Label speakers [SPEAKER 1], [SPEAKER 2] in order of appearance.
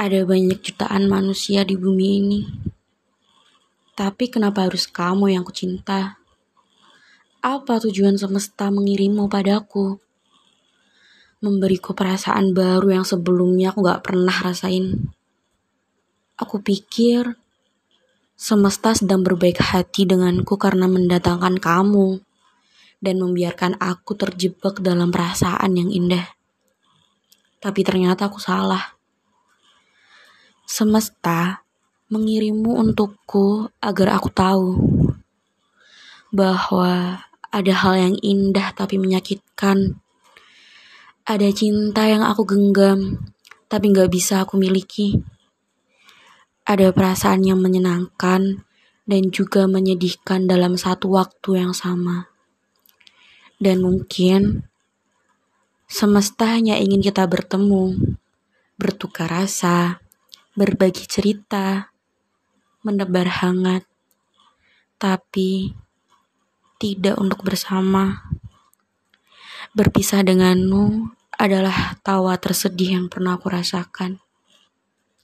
[SPEAKER 1] Ada banyak jutaan manusia di bumi ini. Tapi kenapa harus kamu yang kucinta? Apa tujuan semesta mengirimmu padaku? Memberiku perasaan baru yang sebelumnya aku gak pernah rasain. Aku pikir semesta sedang berbaik hati denganku karena mendatangkan kamu dan membiarkan aku terjebak dalam perasaan yang indah. Tapi ternyata aku salah. Semesta mengirimmu untukku agar aku tahu bahwa ada hal yang indah tapi menyakitkan. Ada cinta yang aku genggam tapi gak bisa aku miliki. Ada perasaan yang menyenangkan dan juga menyedihkan dalam satu waktu yang sama. Dan mungkin semesta hanya ingin kita bertemu, bertukar rasa, berbagi cerita, menebar hangat, tapi tidak untuk bersama. Berpisah denganmu adalah tawa tersedih yang pernah aku rasakan.